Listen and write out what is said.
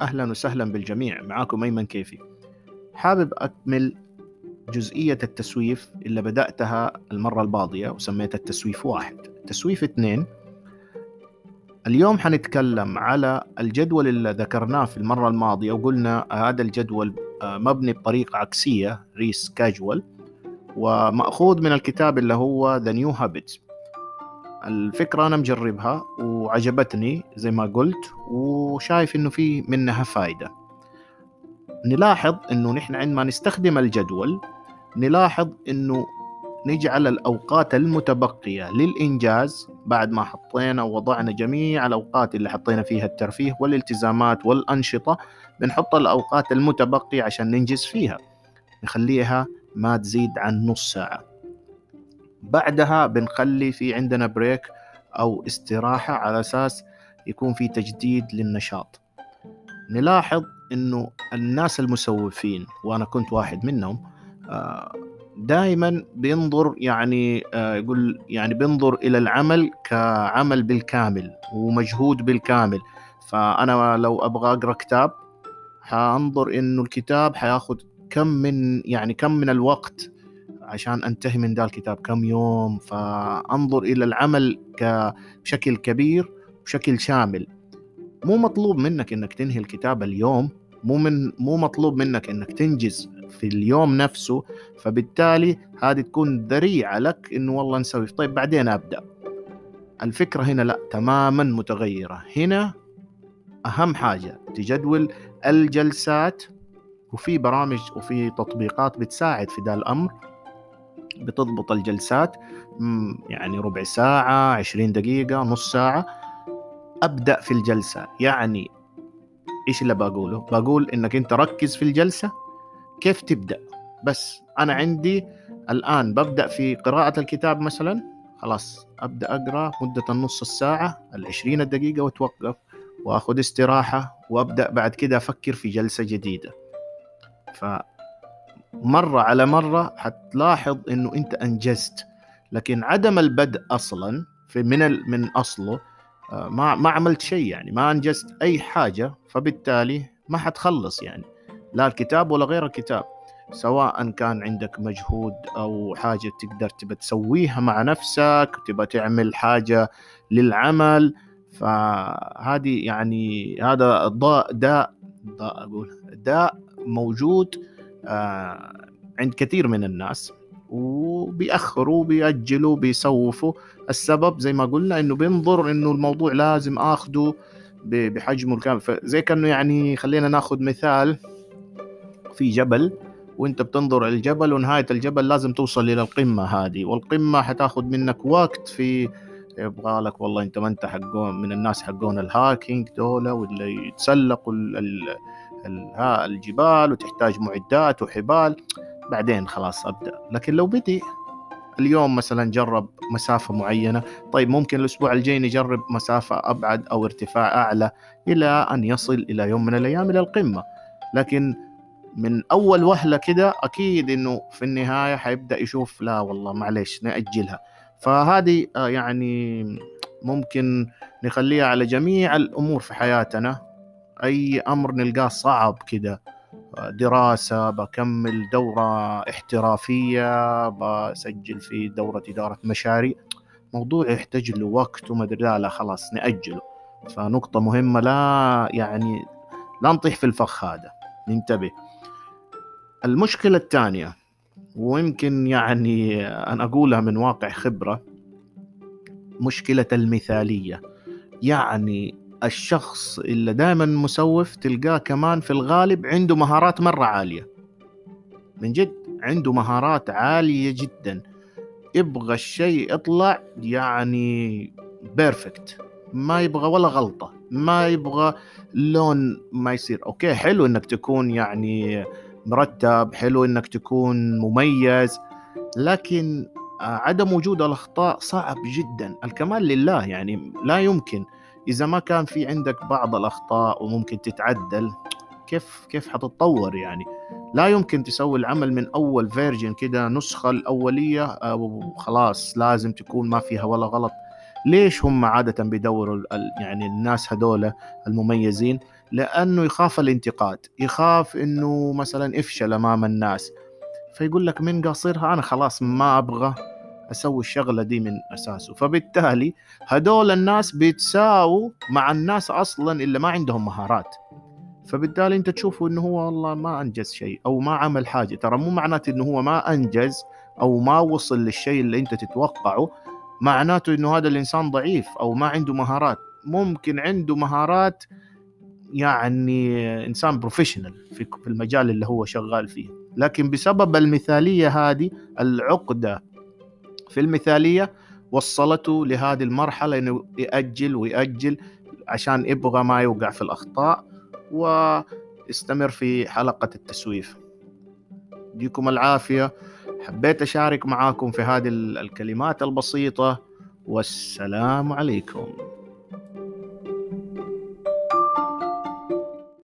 أهلا وسهلا بالجميع. معاكم أيمن كيفي. حابب أكمل جزئية التسويف اللي بدأتها المرة الماضية وسميتها التسويف واحد. تسويف اثنين اليوم حنتكلم على الجدول اللي ذكرناه في المرة الماضية وقلنا هذا الجدول آه، مبني بطريقة عكسية ريس كاجوال ومأخوذ من الكتاب اللي هو The New Habits. الفكرة أنا مجربها وعجبتني زي ما قلت وشايف إنه في منها فايدة. نلاحظ إنه نحن عندما نستخدم الجدول نلاحظ إنه نجعل الأوقات المتبقية للإنجاز بعد ما حطينا ووضعنا جميع الأوقات اللي حطينا فيها الترفيه والالتزامات والأنشطة بنحط الأوقات المتبقية عشان ننجز فيها. نخليها ما تزيد عن نص ساعة. بعدها بنخلي في عندنا بريك أو استراحة على أساس يكون في تجديد للنشاط. نلاحظ إنه الناس المسوفين وأنا كنت واحد منهم آه، دائما بينظر يعني آه، يقول يعني بينظر إلى العمل كعمل بالكامل ومجهود بالكامل. فأنا لو أبغى أقرأ كتاب حأنظر إنه الكتاب حياخد كم من يعني كم من الوقت عشان أنتهي من ذا الكتاب كم يوم فأنظر إلى العمل بشكل كبير بشكل شامل. مو مطلوب منك إنك تنهي الكتاب اليوم مو من مو مطلوب منك إنك تنجز في اليوم نفسه فبالتالي هذه تكون ذريعة لك إنه والله نسوي. طيب بعدين أبدأ. الفكرة هنا لا تماما متغيرة. هنا أهم حاجة تجدول الجلسات وفي برامج وفي تطبيقات بتساعد في ذا الأمر. بتضبط الجلسات يعني ربع ساعة عشرين دقيقة نص ساعة. أبدأ في الجلسة. يعني إيش اللي بقوله؟ بقول إنك أنت ركز في الجلسة كيف تبدأ. بس أنا عندي الآن ببدأ في قراءة الكتاب مثلا. خلاص أبدأ أقرأ مدة النص الساعة العشرين دقيقة وأتوقف وأخذ استراحة وأبدأ بعد كده أفكر في جلسة جديدة. مرة على مرة حتلاحظ إنه أنت أنجزت. لكن عدم البدء أصلا في من من أصله آه، ما ما عملت شيء يعني ما أنجزت أي حاجة فبالتالي ما حتخلص يعني. لا الكتاب ولا غير الكتاب سواء كان عندك مجهود أو حاجة تقدر تبى تسويها مع نفسك تبى تعمل حاجة للعمل فهذه يعني هذا ضاء داء داء أقول داء موجود عند كثير من الناس وبيأخروا بيأجلوا بيسوفوا. السبب زي ما قلنا إنه بينظر إنه الموضوع لازم اخذه بحجمه الكامل. فزي كأنه يعني خلينا ناخذ مثال في جبل وإنت بتنظر الجبل ونهاية الجبل لازم توصل إلى القمة هذه. والقمة حتاخذ منك وقت في يبغى لك والله أنت ما أنت حقون من الناس حقون الهاكينج دولة واللي يتسلقوا الجبال وتحتاج معدات وحبال. بعدين خلاص أبدأ. لكن لو بدي اليوم مثلا جرب مسافة معينة طيب ممكن الأسبوع الجاي نجرب مسافة أبعد أو ارتفاع أعلى إلى أن يصل إلى يوم من الأيام إلى القمة. لكن من أول وهلة كده أكيد إنه في النهاية حيبدأ يشوف لا والله معلش نأجلها. فهذه آه، يعني ممكن نخليها على جميع الأمور في حياتنا. أي أمر نلقاه صعب كذا دراسة بكمل دورة احترافية بسجل في دورة إدارة مشاريع. موضوع يحتاج له وقت وما أدري لا, لا خلاص نأجله. فنقطة مهمة لا يعني لا نطيح في الفخ هذا. ننتبه. المشكلة الثانية ويمكن يعني أنا أقولها من واقع خبرة مشكلة المثالية. يعني الشخص اللي دائما مسوف تلقاه كمان في الغالب عنده مهارات مرة عالية. من جد عنده مهارات عالية جدا. يبغى الشيء يطلع يعني perfect ما يبغى ولا غلطة. ما يبغى لون ما يصير. أوكي حلو إنك تكون يعني مرتب حلو إنك تكون مميز لكن عدم وجود الأخطاء صعب جدا. الكمال لله يعني لا يمكن. إذا ما كان في عندك بعض الأخطاء وممكن تتعدل كيف كيف حتتطور يعني؟ لا يمكن تسوي العمل من أول فيرجن كده نسخة الأولية وخلاص لازم تكون ما فيها ولا غلط. ليش هم عادة بيدوروا يعني الناس هذول المميزين؟ لأنه يخاف الانتقاد يخاف إنه مثلا افشل أمام الناس. فيقول لك من قاصرها؟ أنا خلاص ما أبغى. أسوي الشغلة دي من أساسه. فبالتالي هدول الناس بيتساووا مع الناس أصلا اللي ما عندهم مهارات. فبالتالي أنت تشوفه إنه هو والله ما أنجز شيء أو ما عمل حاجة. ترى مو معناته إنه هو ما أنجز أو ما وصل للشيء اللي أنت تتوقعه. معناته إنه هذا الإنسان ضعيف أو ما عنده مهارات. ممكن عنده مهارات يعني إنسان بروفيشنال في المجال اللي هو شغال فيه. لكن بسبب المثالية هذه العقدة في المثالية وصلته لهذه المرحلة إنه يأجل ويأجل عشان يبغى ما يوقع في الأخطاء واستمر في حلقة التسويف. يديكم العافية. حبيت أشارك معاكم في هذه الكلمات البسيطة. والسلام عليكم.